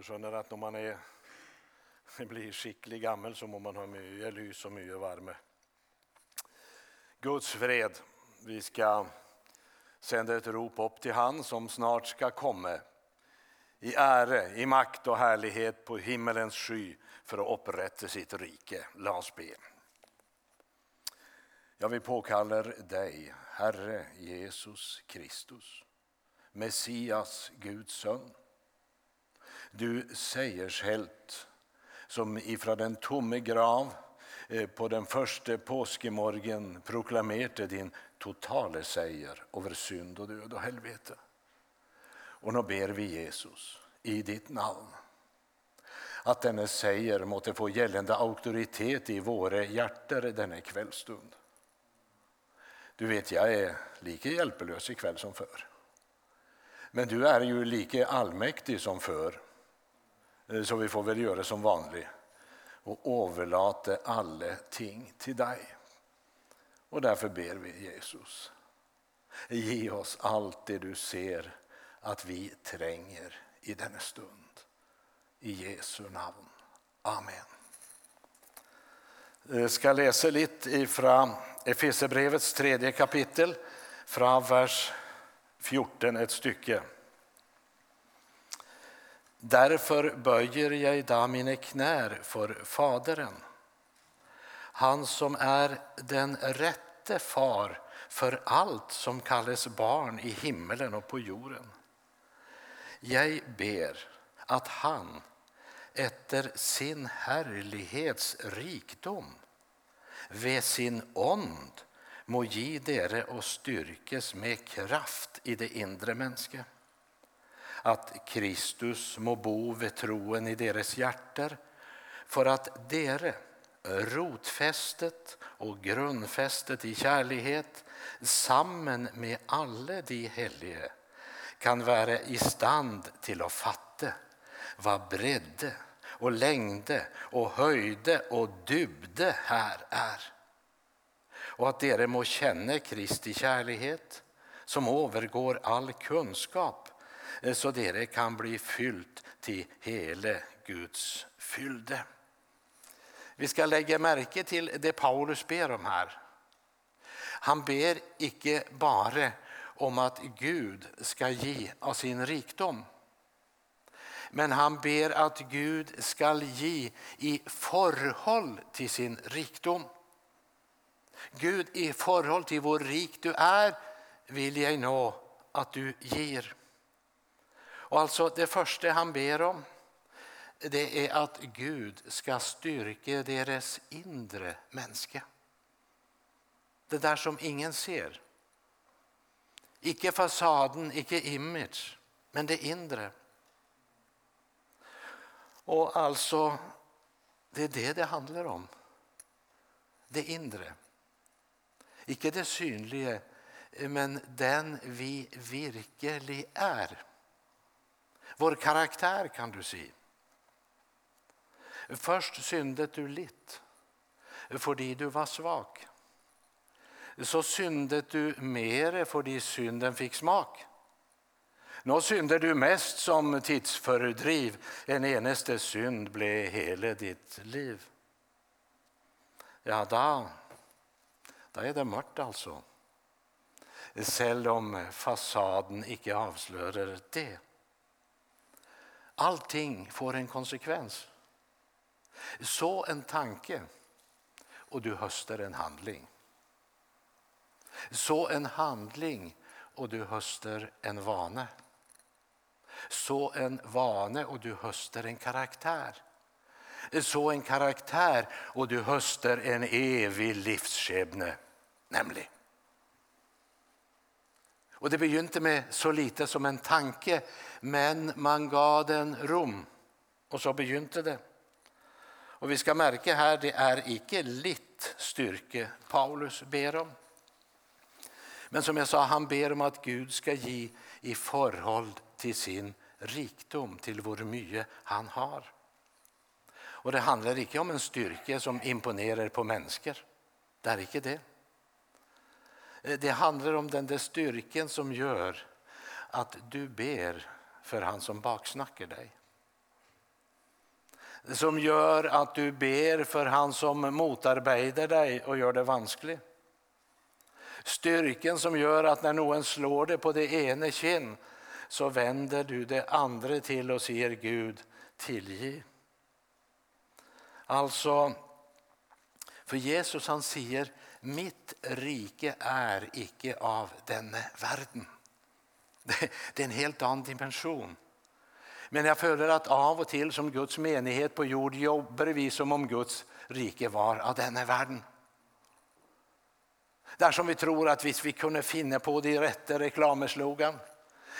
förstår skjønner at når man är, blir skicklig gammal så må man ha mycket lys och mycket värme. Guds fred. Vi ska sända ett rop upp till han som snart ska komma i ära, i makt och härlighet på himmelens sky för att upprätta sitt rike. Låt oss be. Jag vill påkalla dig, Herre Jesus Kristus, Messias, Guds son. Du seiershelt som ifrån den tomme grav eh, på den första påskemorgen proklamerade din totale seger över synd och död och helvete. Och nu ber vi Jesus i ditt namn att denna seger måtte få gällande auktoritet i våra hjärtan denna kvällstund. Du vet, jag är lika hjälplös ikväll som förr. Men du är ju lika allmäktig som förr. Eh, så vi får väl göra som vanligt och överlåta alla ting till dig. Och därför ber vi Jesus, ge oss allt det du ser att vi tränger i denna stund. I Jesu namn. Amen. Jag ska läsa lite ifrån Efesierbrevets tredje kapitel, från vers 14 ett stycke. Därför böjer jag idag mina knär för Fadern han som är den rätte far för allt som kallas barn i himmelen och på jorden. Jag ber att han efter sin härlighets rikdom ved sin ånd må ge dere och styrkes med kraft i det inre mänskliga att Kristus må bo vid troen i deras hjärter för att dere, rotfästet och grundfästet i kärlighet samman med alla de helige kan vara i stand till att fatta vad bredde och längde och höjde och dybde här är. Och att dere må känna Kristi kärlighet som övergår all kunskap Eh, så dere kan bli fylt till hela Guds fylde. Vi ska lägga märke till det Paulus ber om här. Han ber icke bara om att Gud ska ge av sin rikdom. Men han ber att Gud ska ge i förhåll till sin rikdom. Gud, i förhåll till hur rik du är vill jag nå att du ger. Och alltså det första han ber om det är att Gud ska styrka deras inre människa. Det där som ingen ser. Icke fasaden, icke image, men det inre. Och alltså, det är det det handlar om. Det inre. Icke det synliga, men den vi verkligen är. Vår karaktär kan du se. Först syndet du litt fordi du var svag. Så syndet du mer fordi synden fick smak. Nå synder du mest som tidsfördriv, en eneste synd blev hela ditt liv. Ja, da, da er det mørkt, alltså. Selv om fasaden ikke avslöjar det. Allting får en konsekvens. Så en tanke och du höstar en handling. Så en handling och du höstar en vane. Så en vane och du höstar en karaktär. Så en karaktär och du höstar en evig livsskebne, nämligen. Och det begynte med så lite som en tanke, men man gav den rum. Och så begynte det. Och vi ska märka här, det är icke litt styrke Paulus ber om. Men som jag sa, han ber om att Gud ska ge i förhåll till sin rikdom, till vår mye han har. Och det handlar icke om en styrka som imponerar på människor. Det är inte det. Eh, det handlar om den där styrkan som gör att du ber för han som baksnackar dig. som gör att du ber för han som motarbetar dig och gör det vanskligt. Styrkan som gör att när någon slår dig på det ena kinn så vänder du det andra till och säger Gud tillgiv. Alltså, för Jesus han säger mitt rike är icke av denna världen. Det är en helt annan dimension. Men jag följer att av och till som Guds menighet på jord jobbar vi som om Guds rike var av denna världen. Där som vi tror att visst vi kunde finna på de rätta reklameslogan,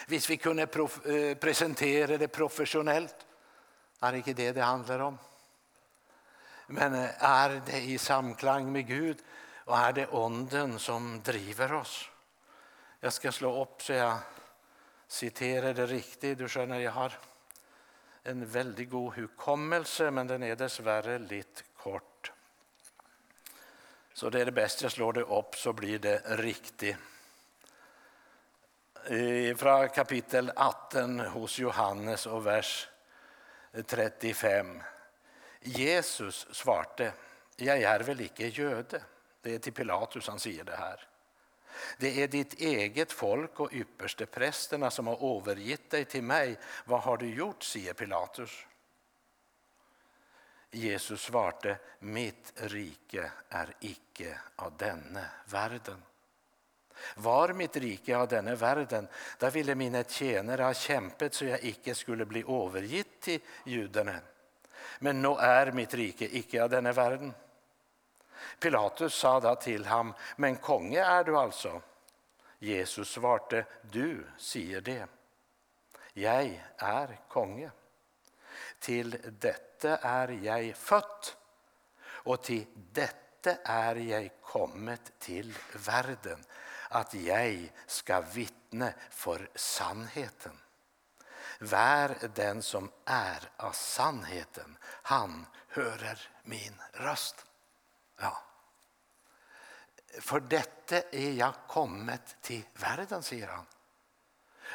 visst vi kunde eh, presentera det professionellt, är det inte det det handlar om. Men eh, är det i samklang med Gud och är det onden som driver oss? Jag ska slå upp så jag citerar det riktigt. Du känner, jag har en väldigt god hukommelse men den är dessvärre lite kort. Så det är det bäst jag slår det upp så blir det riktigt. Eh, från kapitel 18 hos Johannes och vers 35. Jesus svarte, jag är väl icke jöde det är till Pilatus han säger det här. Det är ditt eget folk och ypperste prästerna som har övergett dig till mig. Vad har du gjort, säger Pilatus. Jesus svarte, mitt rike är icke av denne världen. Var mitt rike av denne världen, där ville mina tjänare ha kämpat så jag icke skulle bli övergitt till judarna. Men nå är mitt rike icke av denne världen. Pilatus sa då till ham, men konge är du alltså? Jesus svarte, du säger det. Jag är konge. Till detta är jag fött och till detta är jag kommit till världen att jag ska vittna för sannheten. Vär den som är av sannheten, han hörer min röst. Ja. För detta är jag kommet till världen, säger han.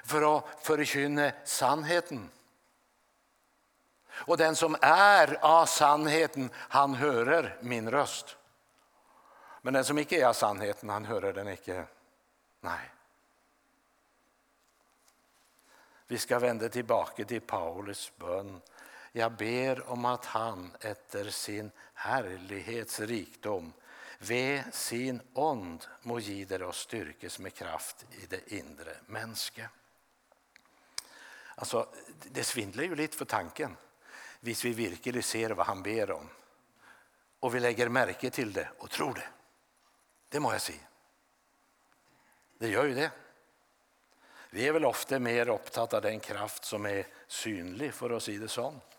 För att förkynna sannheten. Och den som är av sannheten, han hörer min röst. Men den som icke är av sannheten, han hörer den icke. Nej. Vi ska vända tillbaka till Paulus bön. Jag ber om att han efter sin härlighets rikdom ve sin ond må gider och styrkes med kraft i det inre mänske. Alltså, det svindlar ju lite för tanken, vis vi verkligen ser vad han ber om. Och vi lägger märke till det och tror det. Det må jag säga. Det gör ju det. Vi är väl ofta mer upptagna av den kraft som är synlig, för att säga det sånt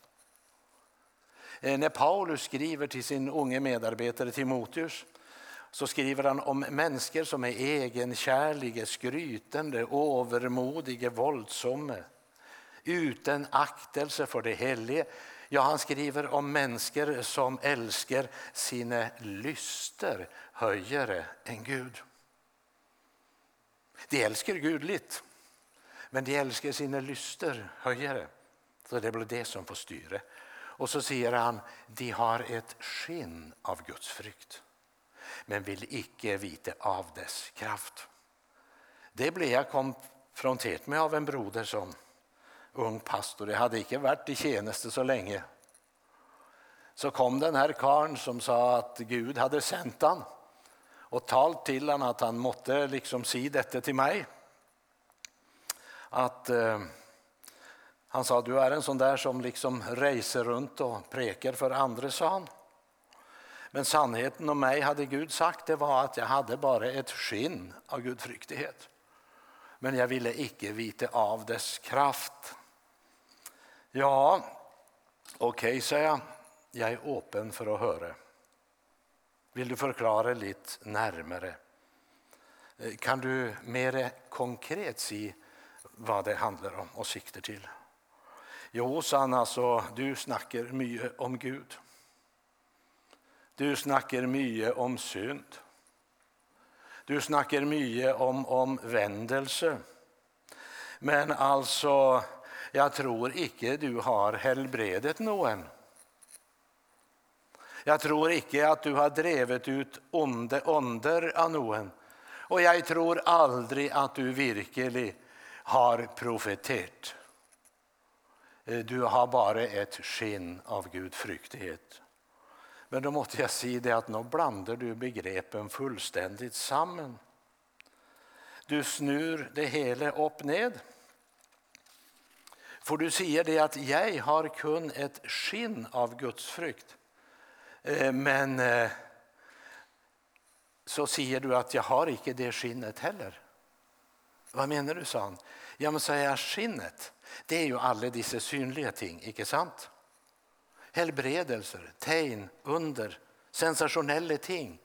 Eh, när Paulus skriver till sin unge medarbetare Timoteus så skriver han om människor som är egenkärliga, skrytande, övermodiga, våldsamma utan aktelse för det helige. Ja, han skriver om människor som älskar sina lyster högre än Gud. De älskar gudligt, men de älskar sina lyster högre. Så det blir det som får styra. Och så säger han, de har ett skinn av Guds frykt men vill icke vita av dess kraft. Det blev jag konfronterad med av en broder som ung pastor. Jag hade icke varit i tjänste så länge. Så kom den här karn som sa att Gud hade sänt han och talt till honom att han måtte liksom si detta till mig. Att eh, han sa, du är en sån där som liksom reser runt och prekar för andra, sa han. Men sannheten om mig hade Gud sagt det var att jag hade bara ett skinn av gudfryktighet. Men jag ville icke vita av dess kraft. Ja, okej, okay, säger jag. Jag är öppen för att höra. Vill du förklara lite närmare? Eh, kan du mer konkret säga vad det handlar om och sikter till? Jo, Sanna, så alltså, du snackar mycket om Gud. Du snackar mycket om synd. Du snackar mycket om, omvändelse. Men alltså, jag tror icke du har helbredet någon. Jag tror icke att du har drivit ut onde onder av någon. Och jag tror aldrig att du verkligen har profeterat. Eh, du har bara ett skinn av gudfryktighet. Men då måste jag säga det att nu blandar du begreppen fullständigt samman. Du snur det hela upp ned. För du säger det att jag har kun ett skinn av Guds frukt. Eh, men eh, så säger du att jag har inte det skinnet heller. Vad menar du, sa han. Ja, men säger jag skinnet, det är ju alla dessa synliga ting, icke sant? Helbredelser, tegn, under, sensationella ting.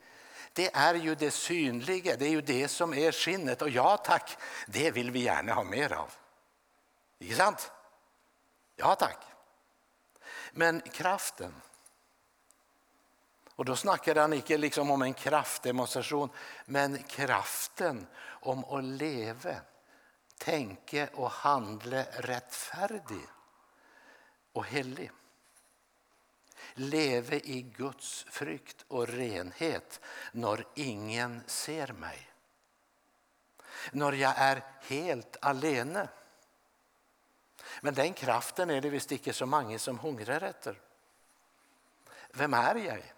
Det är ju det synliga, det är ju det som är skinnet. Och ja tack, det vill vi gärna ha mer av. Icke sant? Ja tack. Men kraften, och då snackar han inte liksom om en kraftdemonstration, men kraften om att leva, tänke och handle rättfärdig och helig. Leve i Guds frykt och renhet när ingen ser mig. När jag är helt alene. Men den kraften är det visst inte så många som hungrar efter. Vem är jag?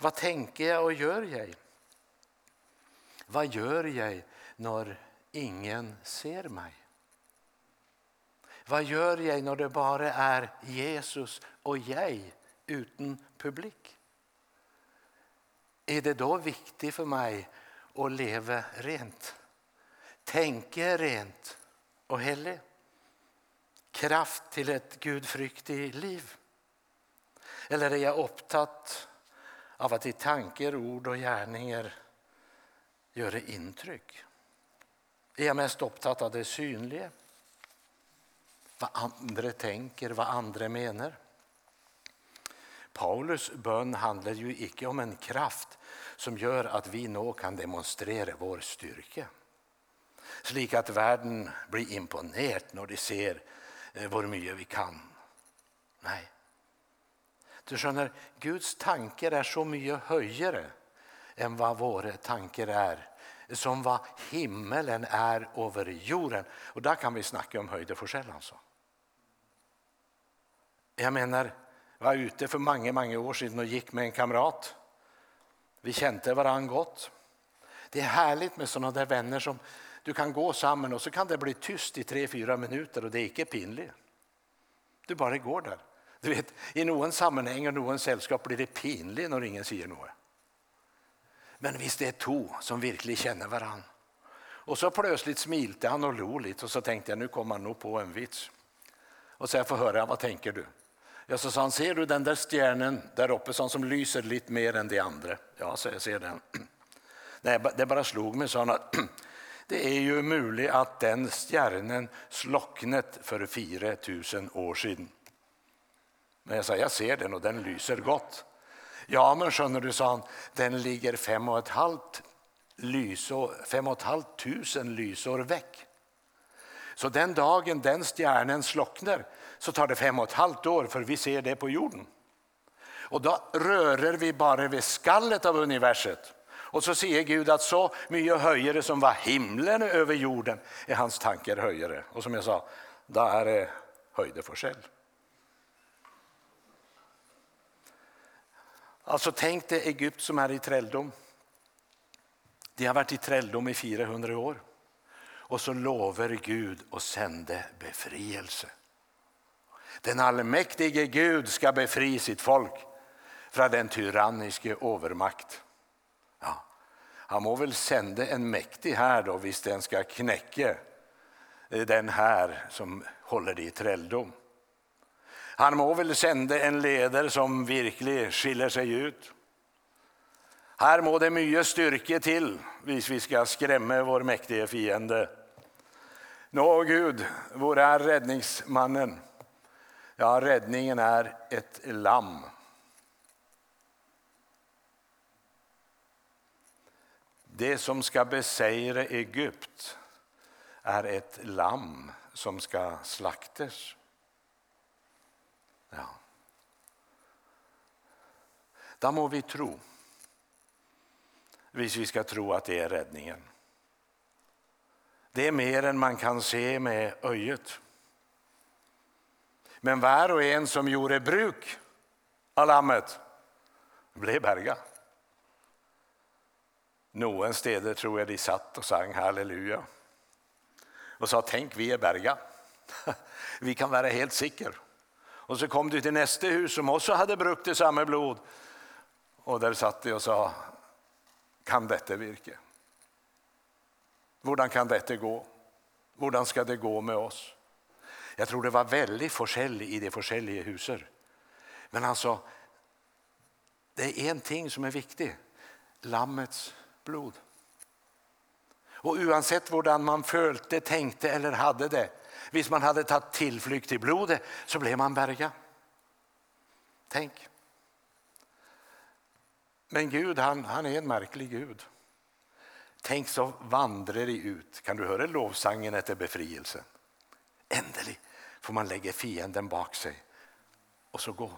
Vad tänker jag och gör jag? Vad gör jag när ingen ser mig? Vad gör jag när det bara är Jesus och jag utan publik? Är det då viktigt för mig att leva rent? Tänka rent och heligt? Kraft till ett gudfryktigt liv? Eller är jag upptatt av att i tankar, ord och gärningar göra intryck? Är jag mest upptatt av det synliga? Vad andra tänker, vad andra menar? Paulus bön handlar ju icke om en kraft som gör att vi nå kan demonstrera vår styrka. Slik att världen blir imponerad när de ser eh, hur mycket vi kan. Nej. Du skönner, Guds tankar är så mycket högre än vad våra tankar är. Som vad himmelen är över jorden. Och där kan vi snacka om höjdeskillnad. alltså. Jag menar, jag var ute för många, många år sedan och gick med en kamrat. Vi kände varandra gott. Det är härligt med sådana där vänner som du kan gå samman och så kan det bli tyst i tre, fyra minuter och det är inte pinligt. Du bara går där. Du vet, I någon sammanhang och någon sällskap blir det pinligt när ingen säger något. Men visst det är två som verkligen känner varann. Och så plötsligt smilte han och lo lite och så tänkte jag nu kommer han nog på en vits. Och så jag får höra, vad tänker du? Ja, så sa han, ser du den där stjärnan där uppe som lyser lite mer än de andra? Ja, så jag ser den. Nej, det bara slog mig, sa han, att det är ju möjligt att den stjärnan slocknat för 4000 år sedan. Men jag sa, jag ser den och den lyser gott. Ja, men skönner du, sa han, den ligger fem och ett halvt lysår, fem och ett halvt tusen lysår väck. Så den dagen den stjärnan slocknar så tar det fem och ett halvt år för vi ser det på jorden. Och då rörer vi bara vid skallet av universet. Och så säger Gud att så mycket höjare som var himlen över jorden är hans tankar höjare. Och som jag sa, då är det själv. Alltså tänk dig Egypt som är i träldom. De har varit i träldom i 400 år. Och så lovar Gud och sände befrielse. Den allmäktige Gud ska befri sitt folk från den tyranniske övermakt. Ja, han må väl sända en mäktig här då, visst den ska knäcka eh, den här som håller det i träldom. Han må väl sända en ledare som verkligen skiljer sig ut. Här må det mycket styrke till, hvis vi ska skrämma vår mäktige fiende. Nå Gud, var är räddningsmannen? Ja, räddningen är ett lamm. Det som ska besegra Egypt är ett lamm som ska slaktas. Ja. då må vi tro. Hvis vi ska tro att det är räddningen. Det är mer än man kan se med ögat. Men var och en som gjorde bruk av lammet blev berga. Någon steder tror jag de satt och sang halleluja och sa tänk vi är berga. Vi kan vara helt säkra. Och så kom du till nästa hus som också hade brukt samma blod och där satt de och sa kan detta virka? Hur kan detta gå? Hur ska det gå med oss? Jag tror det var väldigt forskjell i de olika husen. Men alltså, det är en ting som är viktig. Lammets blod. Och oavsett hur man följde, tänkte eller hade det, Visst, man hade tagit tillflykt till blodet så blev man berga. Tänk. Men Gud han, han är en märklig Gud. Tänk så vandrar de ut. Kan du höra lovsangen efter befrielsen? Ändelig får man lägga fienden bak sig och så gå.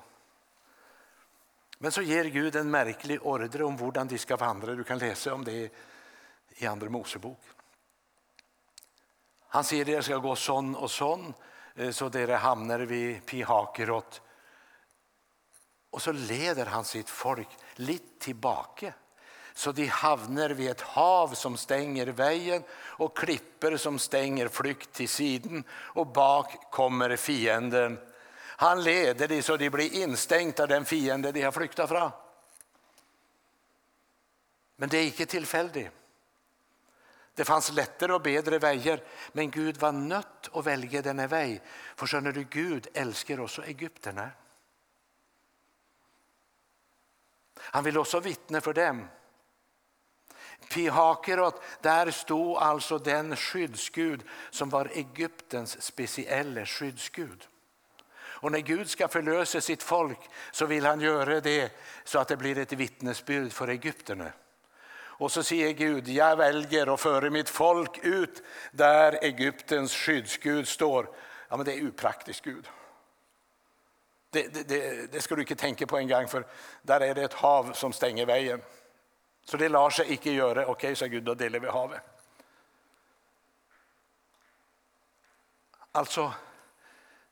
Men så ger Gud en märklig order om hur de ska vandra. Du kan läsa om det i Andra Mosebok. Han säger att det ska gå sån och sån eh, så dere hamnar vid Pihakerot. Och så leder han sitt folk lite tillbaka så de havner vid ett hav som stänger vägen och klipper som stänger flykt till sidan och bak kommer fienden. Han leder dem så de blir instängda av den fiende de har flyktat från. Men det är inte tillfälligt. Det fanns lättare och bättre vägar, men Gud var nött att välja denna väg. För skönner du, Gud älskar också egyptierna. Han vill också vittna för dem. Pihakerot, där stod alltså den skyddsgud som var Egyptens speciella skyddsgud. Och när Gud ska förlösa sitt folk så vill han göra det så att det blir ett vittnesbyrd för egyptierna. Och så säger Gud, jag väljer att föra mitt folk ut där Egyptens skyddsgud står. Ja, men det är upraktiskt Gud. Det, det, det, det ska du inte tänka på en gång för där är det ett hav som stänger vägen. Så det lar sig inte göra. Okej, sa Gud, då delar vi havet. Alltså,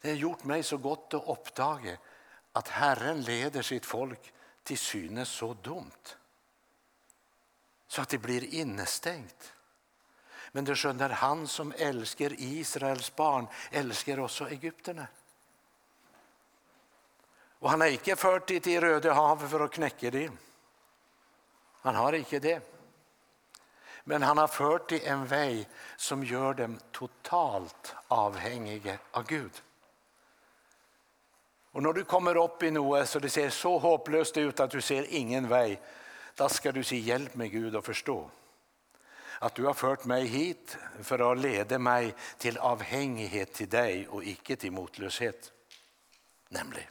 det har gjort mig så gott att uppdaga att Herren leder sitt folk till synes så dumt så att det blir innestängt. Men du skönjer, han som älskar Israels barn älskar också egyptierna. Och han har inte fört dit till Röda havet för att knäcka dem. Han har inte det. Men han har fört dem en väg som gör dem totalt avhängiga av Gud. Och när du kommer upp i Noa så det ser så hopplöst ut att du ser ingen väg, då ska du säga hjälp mig Gud att förstå att du har fört mig hit för att leda mig till avhängighet till dig och icke till motlöshet. Nämligen.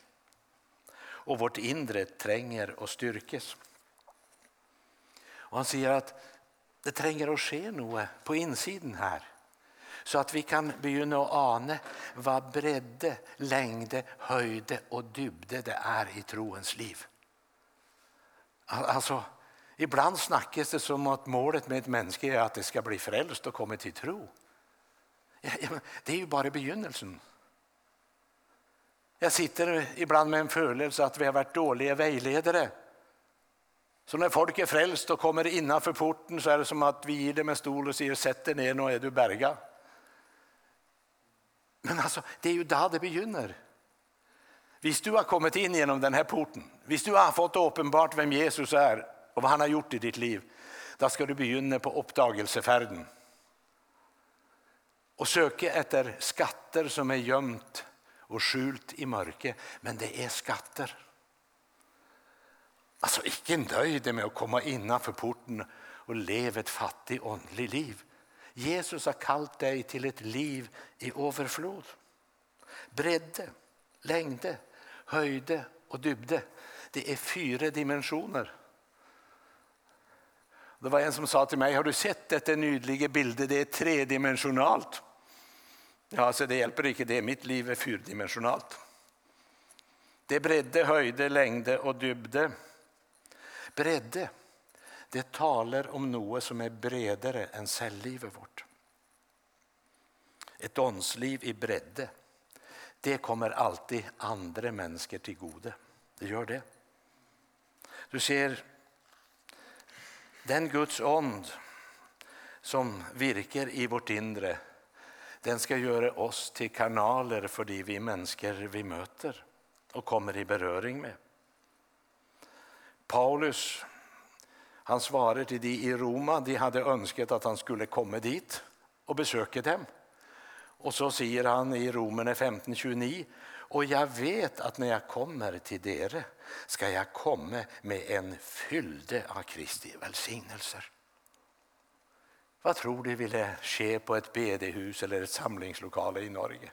Och vårt inre tränger och styrkes. Och han säger att det tränger att ske något på insidan här så att vi kan begynna att ana vad bredde, längde, höjde och dybde det är i troens liv. Alltså, ibland snackas det som att målet med ett människa är att det ska bli frälst och komma till tro. Det är ju bara begynnelsen. Jag sitter ibland med en födelse att vi har varit dåliga vägledare. Så när folk är frälst och kommer innanför porten så är det som att vi ger dem en stol och säger sätt dig ner nu är du berga. Men alltså, det är ju där det begynner. Visst du har kommit in genom den här porten, visst du har fått uppenbart vem Jesus är och vad han har gjort i ditt liv, då ska du begynna på uppdagelsefärden. Och söka efter skatter som är gömt och skjult i mörker, men det är skatter. Alltså icke nöjd med att komma innanför porten och leva ett fattigt åndligt liv. Jesus har kallat dig till ett liv i överflod. Bredde, längde, höjde och dybde. Det är fyra dimensioner. Det var en som sa till mig, har du sett detta nydliga bilder? Det är tredimensionalt. Ja, så det hjälper inte det, mitt liv är fyrdimensionalt. Det bredde, höjde, längde och dybde. Bredde, det talar om något som är bredare än celllivet vårt. Ett åndsliv i bredde, det kommer alltid andra människor till gode. Det gör det. Du ser, den Guds ond som virkar i vårt inre, den ska göra oss till kanaler för de vi människor vi möter och kommer i beröring med. Paulus han svarar till de i Roma, de hade önskat att han skulle komma dit och besöka dem. Och så säger han i Romerne 15.29 och jag vet att när jag kommer till dere ska jag komma med en fylde av Kristi välsignelser. Vad tror du ville ske på ett bedehus eller ett samlingslokal i Norge?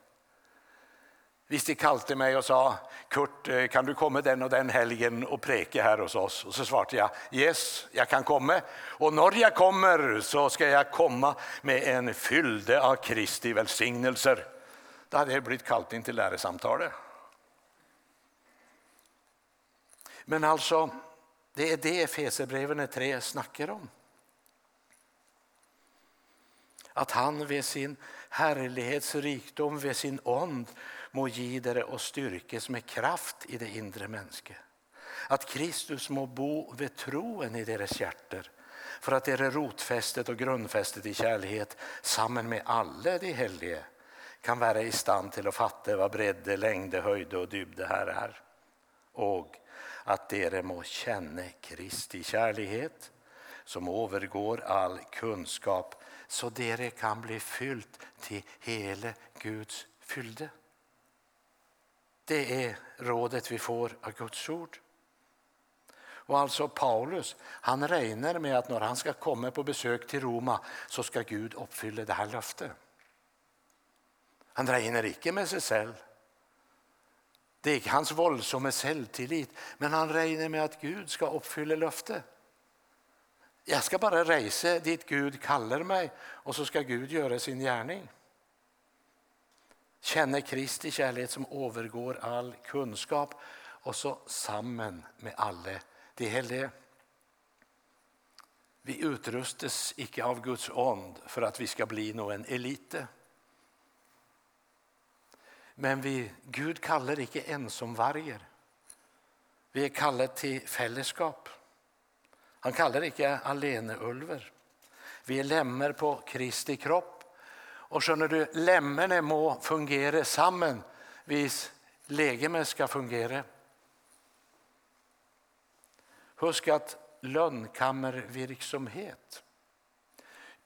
Visst de till mig och sa Kurt eh, kan du komma den och den helgen och preka här hos oss? Och så svarade jag yes, jag kan komma. Och när jag kommer så ska jag komma med en fylde av Kristi välsignelser. Då hade jag blivit kallt in till läresamtalet. Men alltså, det är det Efesierbreven 3 snackar om. Att han vid sin härlighetsrikdom, vid sin ond må ge och styrkes med kraft i det inre mänske. Att Kristus må bo vid troen i deras hjärter för att dere rotfästet och grundfästet i kärlighet samman med alla de helige kan vara i stand till att fatta vad bredde, längde, höjde och dybde här är. Och att dere må känna Kristi kärlighet som övergår all kunskap så dere kan bli fylt till hela Guds fyllde. Det är rådet vi får av Guds ord. Och alltså Paulus, han räknar med att när han ska komma på besök till Roma så ska Gud uppfylla det här löftet. Han räknar inte med sig själv. Det är hans våldsamma självtillit, men han räknar med att Gud ska uppfylla löftet. Jag ska bara resa dit Gud kallar mig och så ska Gud göra sin gärning. Känner Kristi kärlek som övergår all kunskap och så samman med alla de heliga. Vi utrustas icke av Guds ond för att vi ska bli någon elite. Men vi, Gud kallar icke ensamvargar. Vi är kallade till fällskap. Han kallar icke aleneulver. Vi är lämmer på Kristi kropp och skjønner du, lemmene må fungera samman hvis legemet ska fungera. Husk att lönnkammervirksomhet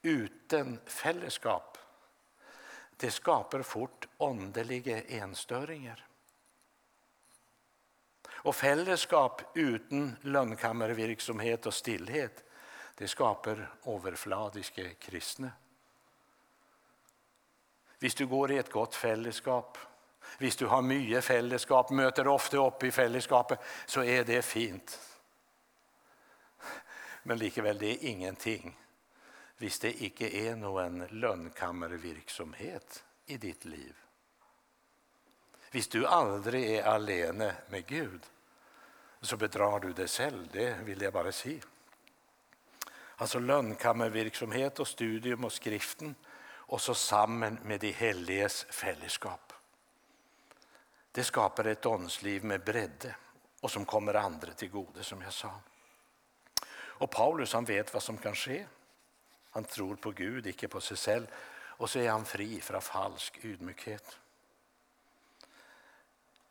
utan fällskap det skapar fort åndeliga enstöringar. Och fällskap utan lönnkammervirksomhet och stillhet det skapar överfladiska kristna. Om du går i ett gott fällskap, om du har mycket fällskap, möter ofta upp i fällskapet så är det fint. Men likväl, det är ingenting om det inte är någon lönnkammervirksomhet i ditt liv. Om du aldrig är alene med Gud så bedrar du dig själv, det vill jag bara säga. Alltså lönnkammervirksomhet och studium och skriften och så samman med de heliges fällskap. Det skapar ett åndsliv med bredde och som kommer andra till gode som jag sa. Och Paulus han vet vad som kan ske. Han tror på Gud, icke på sig själv och så är han fri från falsk ydmykhet.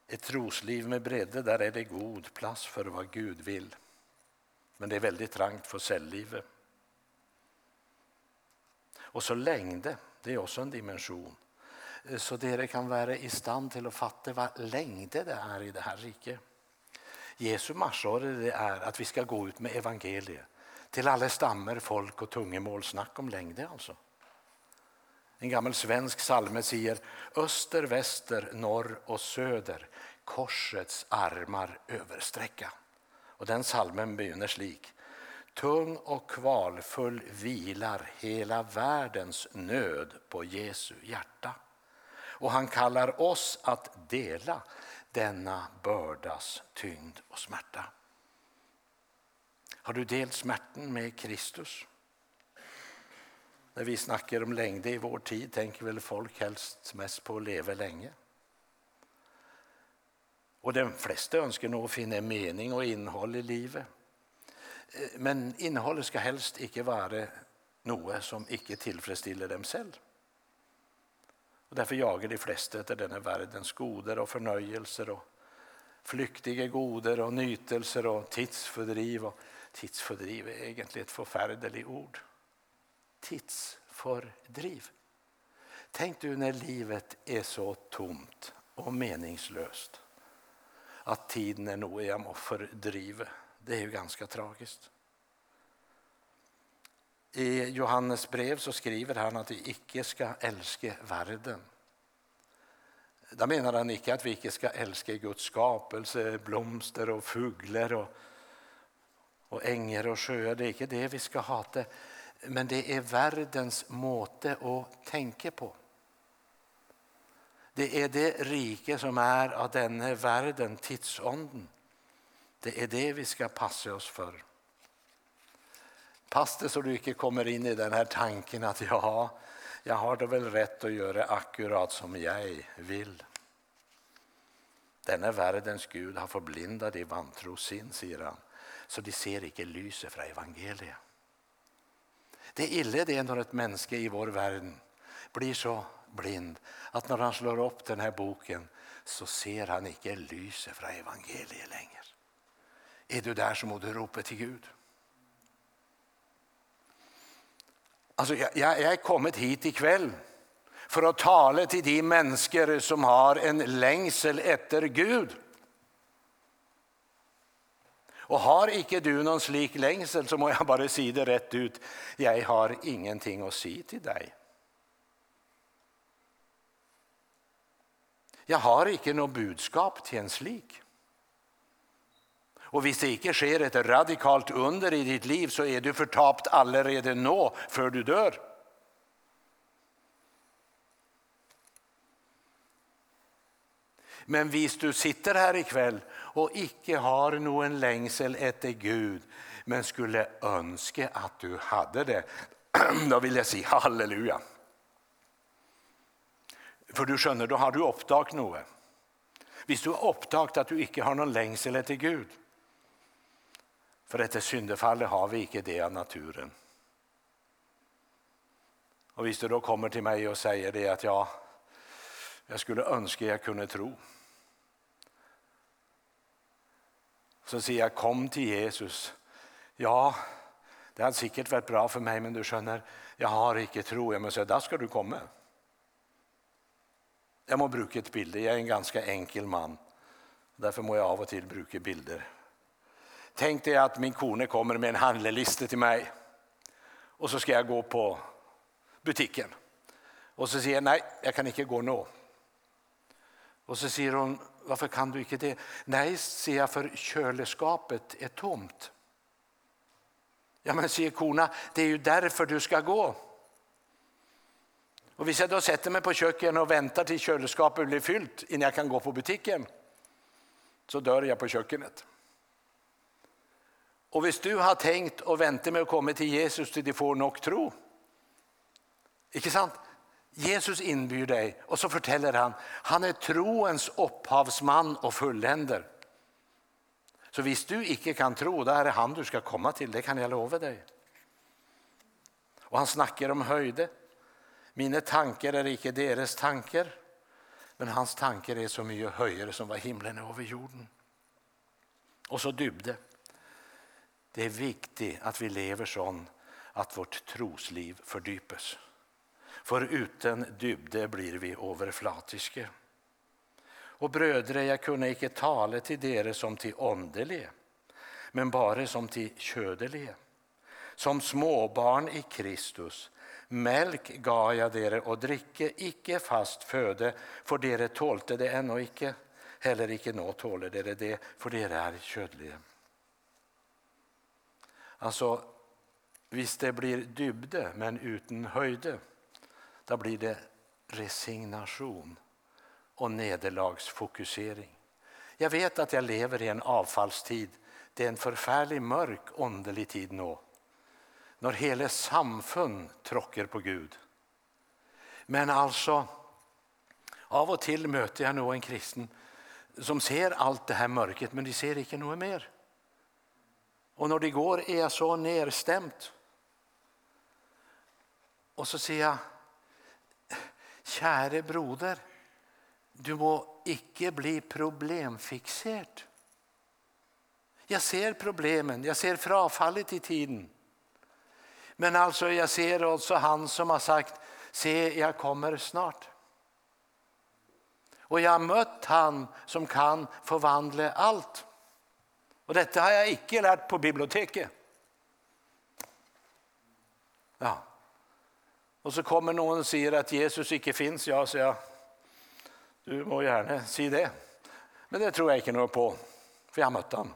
Ett trosliv med bredde, där är det god plats för vad Gud vill. Men det är väldigt trangt för celllivet. Och så längde, det är också en dimension. Så dere kan vara i stand till att fatta vad längde det är i det här riket. Jesu marsår är att vi ska gå ut med evangeliet till alla stammar, folk och tungemål. Snack om längde alltså. En gammal svensk psalme säger öster, väster, norr och söder korsets armar översträcka. Och den salmen begynner slik. Tung och kvalfull vilar hela världens nöd på Jesu hjärta. Och han kallar oss att dela denna bördas tyngd och smärta. Har du delt smärtan med Kristus? När vi snackar om längd i vår tid tänker väl folk helst mest på att leva länge. Och de flesta önskar nog finna mening och innehåll i livet. Eh, men innehållet ska helst inte vara något som icke tillfredsställer dem själva. Och därför jagar de flesta efter denna världens goder och förnöjelser och flyktiga goder och nytelser och tidsfördriv. Och tidsfördriv är egentligen ett förfärligt ord. Tidsfördriv. Tänk du när livet är så tomt och meningslöst att tiden är nog jag må fördriva. Det är ju ganska tragiskt. I Johannes brev så skriver han att vi icke ska älska världen. Där menar han icke att vi icke ska älska Guds skapelse, blomster och fåglar och, och ängar och sjöar. Det är icke det vi ska hata. Men det är världens måte att tänka på. Det är det rike som är av denna världen, tidsånden. Det är det vi ska passa oss för. Pass dig så du inte kommer in i den här tanken att ja, jag har det väl rätt att göra akkurat som jag vill. Denna världens Gud har förblindat de vantro sin, säger han, så de ser icke lyset från evangeliet. Det är illa det när ett människa i vår värld blir så blind att när han slår upp den här boken så ser han icke lyset från evangeliet längre. Är du där så må du ropa till Gud. Alltså, jag, jag är kommit hit ikväll för att tala till de människor som har en längsel efter Gud. Och har icke du någon slik längsel så må jag bara säga det rätt ut. Jag har ingenting att säga till dig. Jag har icke något budskap till en slik. Och om det inte sker ett radikalt under i ditt liv så är du förtapt allerede nå för du dör. Men hvis du sitter här ikväll och icke har någon längsel efter Gud men skulle önska att du hade det, då vill jag säga halleluja. För du skönner, då har du upptäckt något. Visst du har upptäckt att du icke har någon längsel efter Gud för efter syndefallet har vi icke det av naturen. Och visst du då kommer till mig och säger det att ja, jag skulle önska jag kunde tro. Så säger jag kom till Jesus. Ja, det hade säkert varit bra för mig men du skönner, jag har inte tro. Jag måste säga, där ska du komma. Jag må bruka ett bild, jag är en ganska enkel man. Därför må jag av och till bruka bilder. Tänk dig att min kone kommer med en handlelista till mig och så ska jag gå på butiken. Och så säger jag nej, jag kan inte gå nu. Och så säger hon, varför kan du inte det? Nej, säger jag, för köleskapet är tomt. Ja, men säger korna, det är ju därför du ska gå. Och om jag då sätter mig på köket och väntar till kylskåpet blir fyllt innan jag kan gå på butiken så dör jag på köket. Och om du har tänkt och väntar med att komma till Jesus till du får nog tro. Inte sant? Jesus inbjuder dig och så förtäller han, han är troens upphavsman och fulländer. Så visst du icke kan tro, då är det han du ska komma till, det kan jag lova dig. Och han snackar om höjde. Mina tankar är icke deras tankar, men hans tankar är så mycket högre som var himlen över jorden. Och så dybde. Det är viktigt att vi lever så att vårt trosliv fördjupas. För utan dybde blir vi överflatiske. Och brödre, jag kunde icke tala till dere som till åndelige, men bara som till ködelige. Som småbarn i Kristus, mjölk gav jag dere och dricke, icke fast föde, för dere tålte det ännu icke, heller icke nå tåler dere det, för dere är ködlige. Alltså, visst det blir dybde men utan höjde, då blir det resignation och nederlagsfokusering. Jag vet att jag lever i en avfallstid det är en förfärlig mörk underlig tid nå. När hela samfund tråcker på Gud. Men alltså, av och till möter jag nog en kristen som ser allt det här mörkret, men de ser inte något mer. Och när de går är jag så nedstämd, Och så säger jag, käre broder, du må icke bli problemfixerad. Jag ser problemen, jag ser frafallet i tiden. Men alltså jag ser också han som har sagt, se jag kommer snart. Och jag har mött han som kan förvandla allt. Och detta har jag icke lärt på biblioteket. Ja. Och så kommer någon och säger att Jesus icke finns. Ja, säger jag. Du må gärna säga det. Men det tror jag inte något på, för jag har mött honom.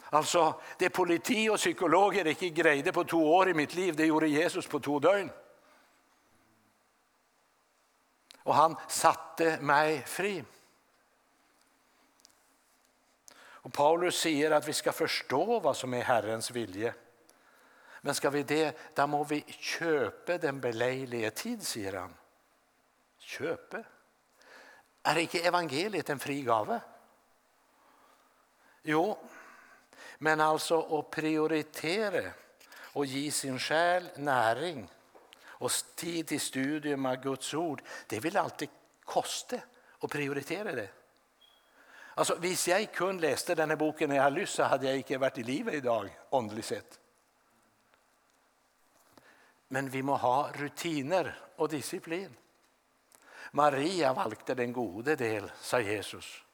Alltså, det politi och psykologer inte grejde på två år i mitt liv, det gjorde Jesus på två dygn. Och han satte mig fri. Och Paulus säger att vi ska förstå vad som är Herrens vilja. Men ska vi det, då må vi köpa den belejliga tid, säger han. Köpa? Är inte evangeliet en fri gave? Jo, men alltså att prioritera och ge sin själ näring och tid till studium av Guds ord, det vill alltid kosta att prioritera det. Alltså, hvis jag kun läste den här boken när jag lyssnat så hade jag inte varit i livet idag, åndligt sett. Men vi må ha rutiner och disciplin. Maria valde den gode del, sa Jesus.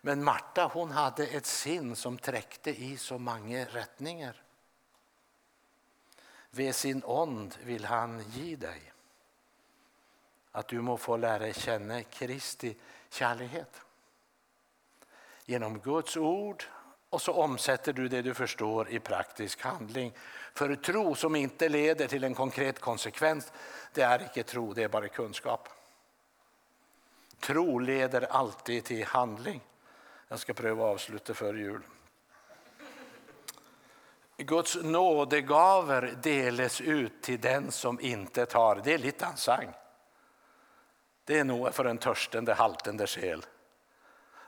Men Marta hon hade ett sinn som träckte i så många rättningar. Ved sin ond vill han ge dig att du må få lära känna Kristi kärlighet. Genom Guds ord och så omsätter du det du förstår i praktisk handling. För tro som inte leder till en konkret konsekvens, det är inte tro, det är bara kunskap. Tro leder alltid till handling. Jag ska pröva att avsluta före jul. Guds nådegaver deles ut till den som inte tar. Det är lite ansang. Det är nog för en törstande, haltande själ.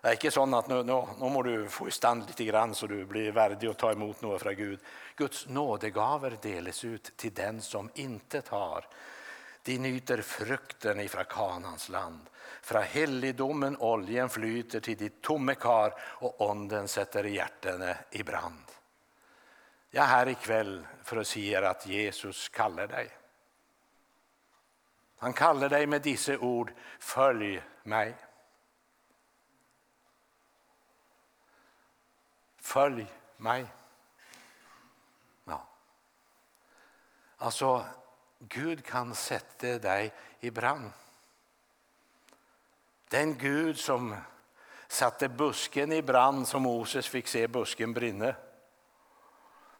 Det är inte så att nu, nu, nu må du få i stand lite grann så du blir värdig att ta emot något från Gud. Guds nådegaver deles ut till den som inte tar. De nyter frukten ifrån Kanans land. Från helligdomen oljen flyter till ditt tomme kar och onden sätter hjärtene i brand. Jag är här ikväll för att säga att Jesus kallar dig. Han kallar dig med dessa ord, följ mig. Följ mig. Ja. Alltså, Gud kan sätta dig i brand. Den Gud som satte busken i brand som Moses fick se busken brinna.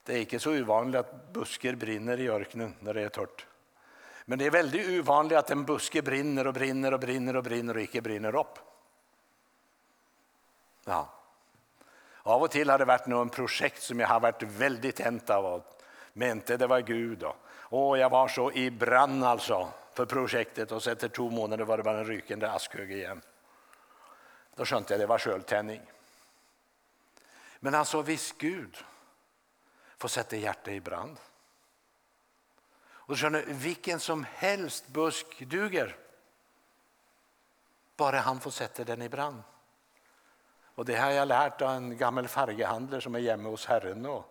Det är inte så ovanligt att buskar brinner i öknen när det är torrt. Men det är väldigt ovanligt att en buske brinner och brinner och brinner och brinner och inte brinner upp. Ja. Av och till har det varit någon projekt som jag har varit väldigt tänt av och inte det var Gud. Och, och jag var så i brand alltså för projektet och så efter två månader var det bara en rykande askhög igen. Då skönte jag det var sköldtändning. Men alltså visst Gud får sätta hjärtat i brand. Och du skönner, vilken som helst busk duger. Bara han får sätta den i brand. Och det har jag lärt av en gammal färghandlare som är hemma hos Herren. Då,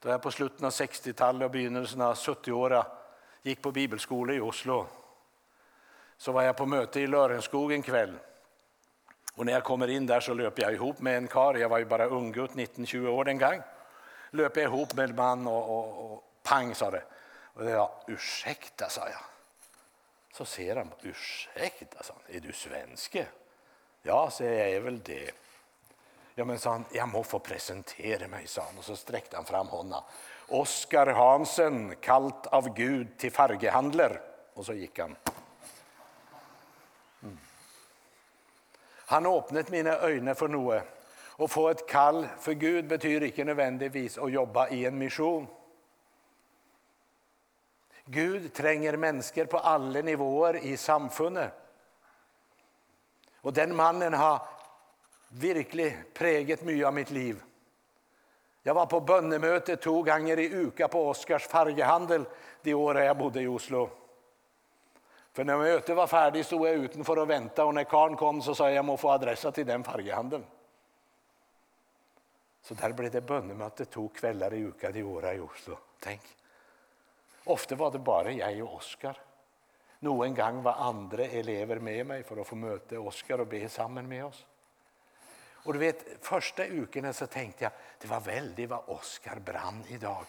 då jag på slutet av 60-talet och begynnelsen av 70-åra gick på bibelskola i Oslo så var jag på möte i Lörenskog en kväll. Och när jag kommer in där så löper jag ihop med en kar. Jag var ju bara unggutt, 19-20 år den gång. Löper jag ihop med en man och, och, och pang sa det. Och jag, ursäkta sa jag. Så ser han, ursäkta sa han, är du svenske? Ja, säger jag är väl det. Ja, men sa han, jag må få presentera mig, sa han. Och så sträckte han fram honom. Oskar Hansen, kallt av Gud till fargehandler. Och så gick han. Mm. Han öppnade mina ögon för något. Att få ett kall för Gud betyder inte nödvändigtvis att jobba i en mission. Gud tränger människor på alla nivåer i samfundet. Och den mannen har verkligen präget mycket av mitt liv. Jag var på bönemöte två gånger i uka på Oskars fargehandel de årene jag bodde i Oslo. För när mötet var färdigt stod jag utanför och väntade och när karen kom, så sa att jag må få adressa till den fargehandelen. Så där blev det bönemöte två kvällar i uka de åren i Oslo. Tänk. Ofta var det bara jag och Oskar. Noen gang var andre elever med meg for å få møte Oskar og be sammen med oss. Och du vet, första ukene så tänkte jag det var väldigt vad Oskar brann idag.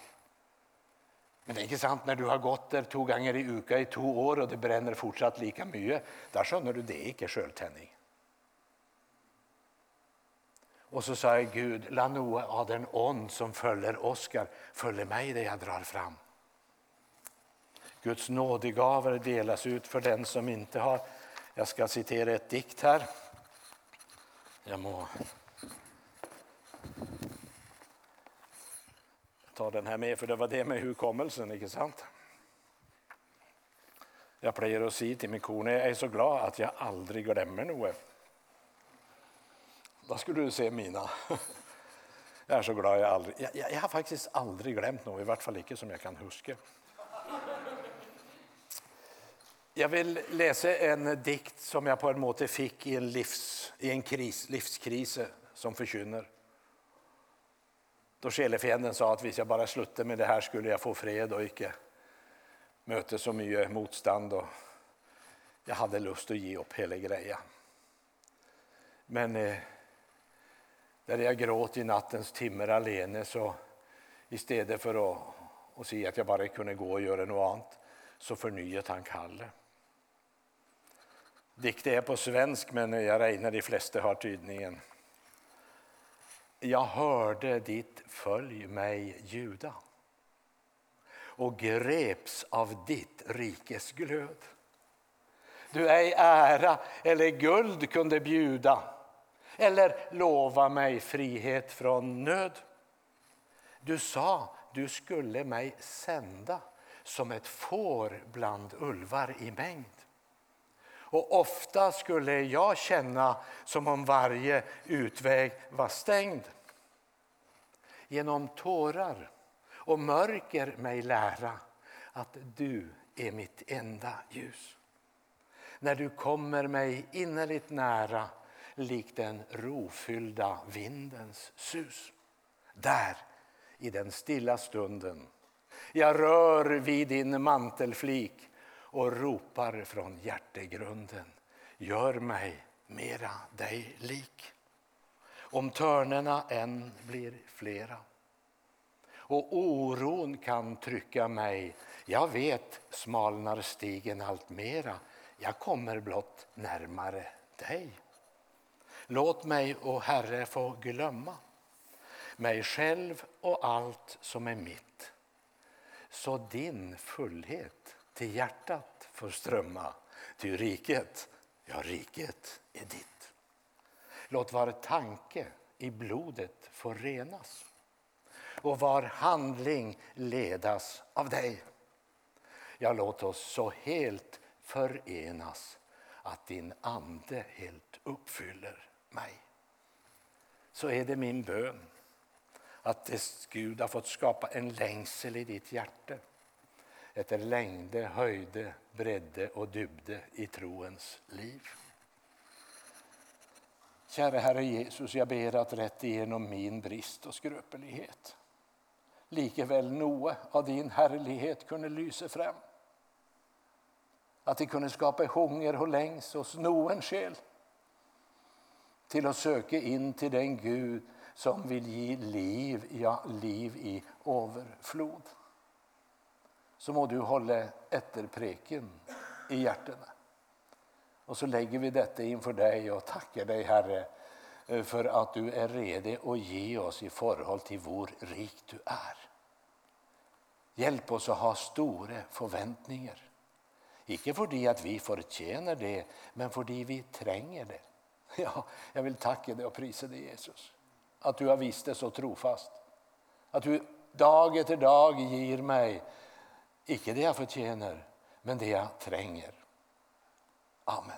Men det är inte sant, när du har gått där två gånger i uka i två år och det bränner fortsatt lika mycket, då skönner du det är inte självtänning. Och så sa jag Gud, la noe av den ånd som följer Oskar följa mig det jag drar fram. Guds nådegaver delas ut för den som inte har. Jag ska citera ett dikt här. Jag må ta den här med, för det var det med hukommelsen, inte sant? Jag pleier å si till min kone jag är så glad att jag aldrig glömmer något. Då skulle du se mina. Jag är så glad jag aldrig... Jag, jag, jag har faktiskt aldrig glömt något, i hvert fall inte som jag kan huske. Jag vill läsa en dikt som jag på en måte fick i en, livs, i en kris, livskris som förkynner. Då sjelefienden sa att om jag bara slutte med det här skulle jag få fred och inte möta så mycket motstånd. Och jag hade lust att ge upp hela grejen. Men eh, där jag gråt i nattens timmar alene så istället för att, att säga att jag bara kunde gå och göra något annat så förnyade han kallet. Dikten är på svensk, men jag regnar de flesta har tydningen. Jag hörde ditt följ mig ljuda och greps av ditt rikes glöd. Du ej ära eller guld kunde bjuda eller lova mig frihet från nöd. Du sa du skulle mig sända som ett får bland ulvar i mängd. Och ofta skulle jag känna som om varje utväg var stängd. Genom tårar och mörker mig lära att du är mitt enda ljus. När du kommer mig innerligt nära likt den rofyllda vindens sus. Där, i den stilla stunden, jag rör vid din mantelflik och ropar från hjärtegrunden. Gör mig mera dig lik. Om törnerna än blir flera och oron kan trycka mig. Jag vet smalnar stigen allt mera. Jag kommer blott närmare dig. Låt mig, o Herre, få glömma mig själv och allt som är mitt så din fullhet till hjärtat får strömma, ty riket, ja, riket är ditt. Låt var tanke i blodet få renas och var handling ledas av dig. Ja, låt oss så helt förenas att din ande helt uppfyller mig. Så är det min bön att Gud har fått skapa en längsel i ditt hjärta efter längde, höjde, bredde och dybde i troens liv. Kära Herre Jesus, jag ber att rätt igenom min brist och skröpelighet likeväl noe av din härlighet kunde lysa fram. Att det kunde skapa hunger och längs hos noen själ till att söka in till den Gud som vill ge liv, ja, liv i överflod så må du hålla etterpreken i hjärtena. Och så lägger vi detta inför dig och tackar dig Herre för att du är redo att ge oss i förhåll till vår rik du är. Hjälp oss att ha stora förväntningar. Icke för att vi förtjänar det, men för att vi tränger det. Ja, jag vill tacka dig och prisa dig Jesus. Att du har visst det så trofast. Att du dag efter dag ger mig, icke det jag förtjänar, men det jag tränger. Amen.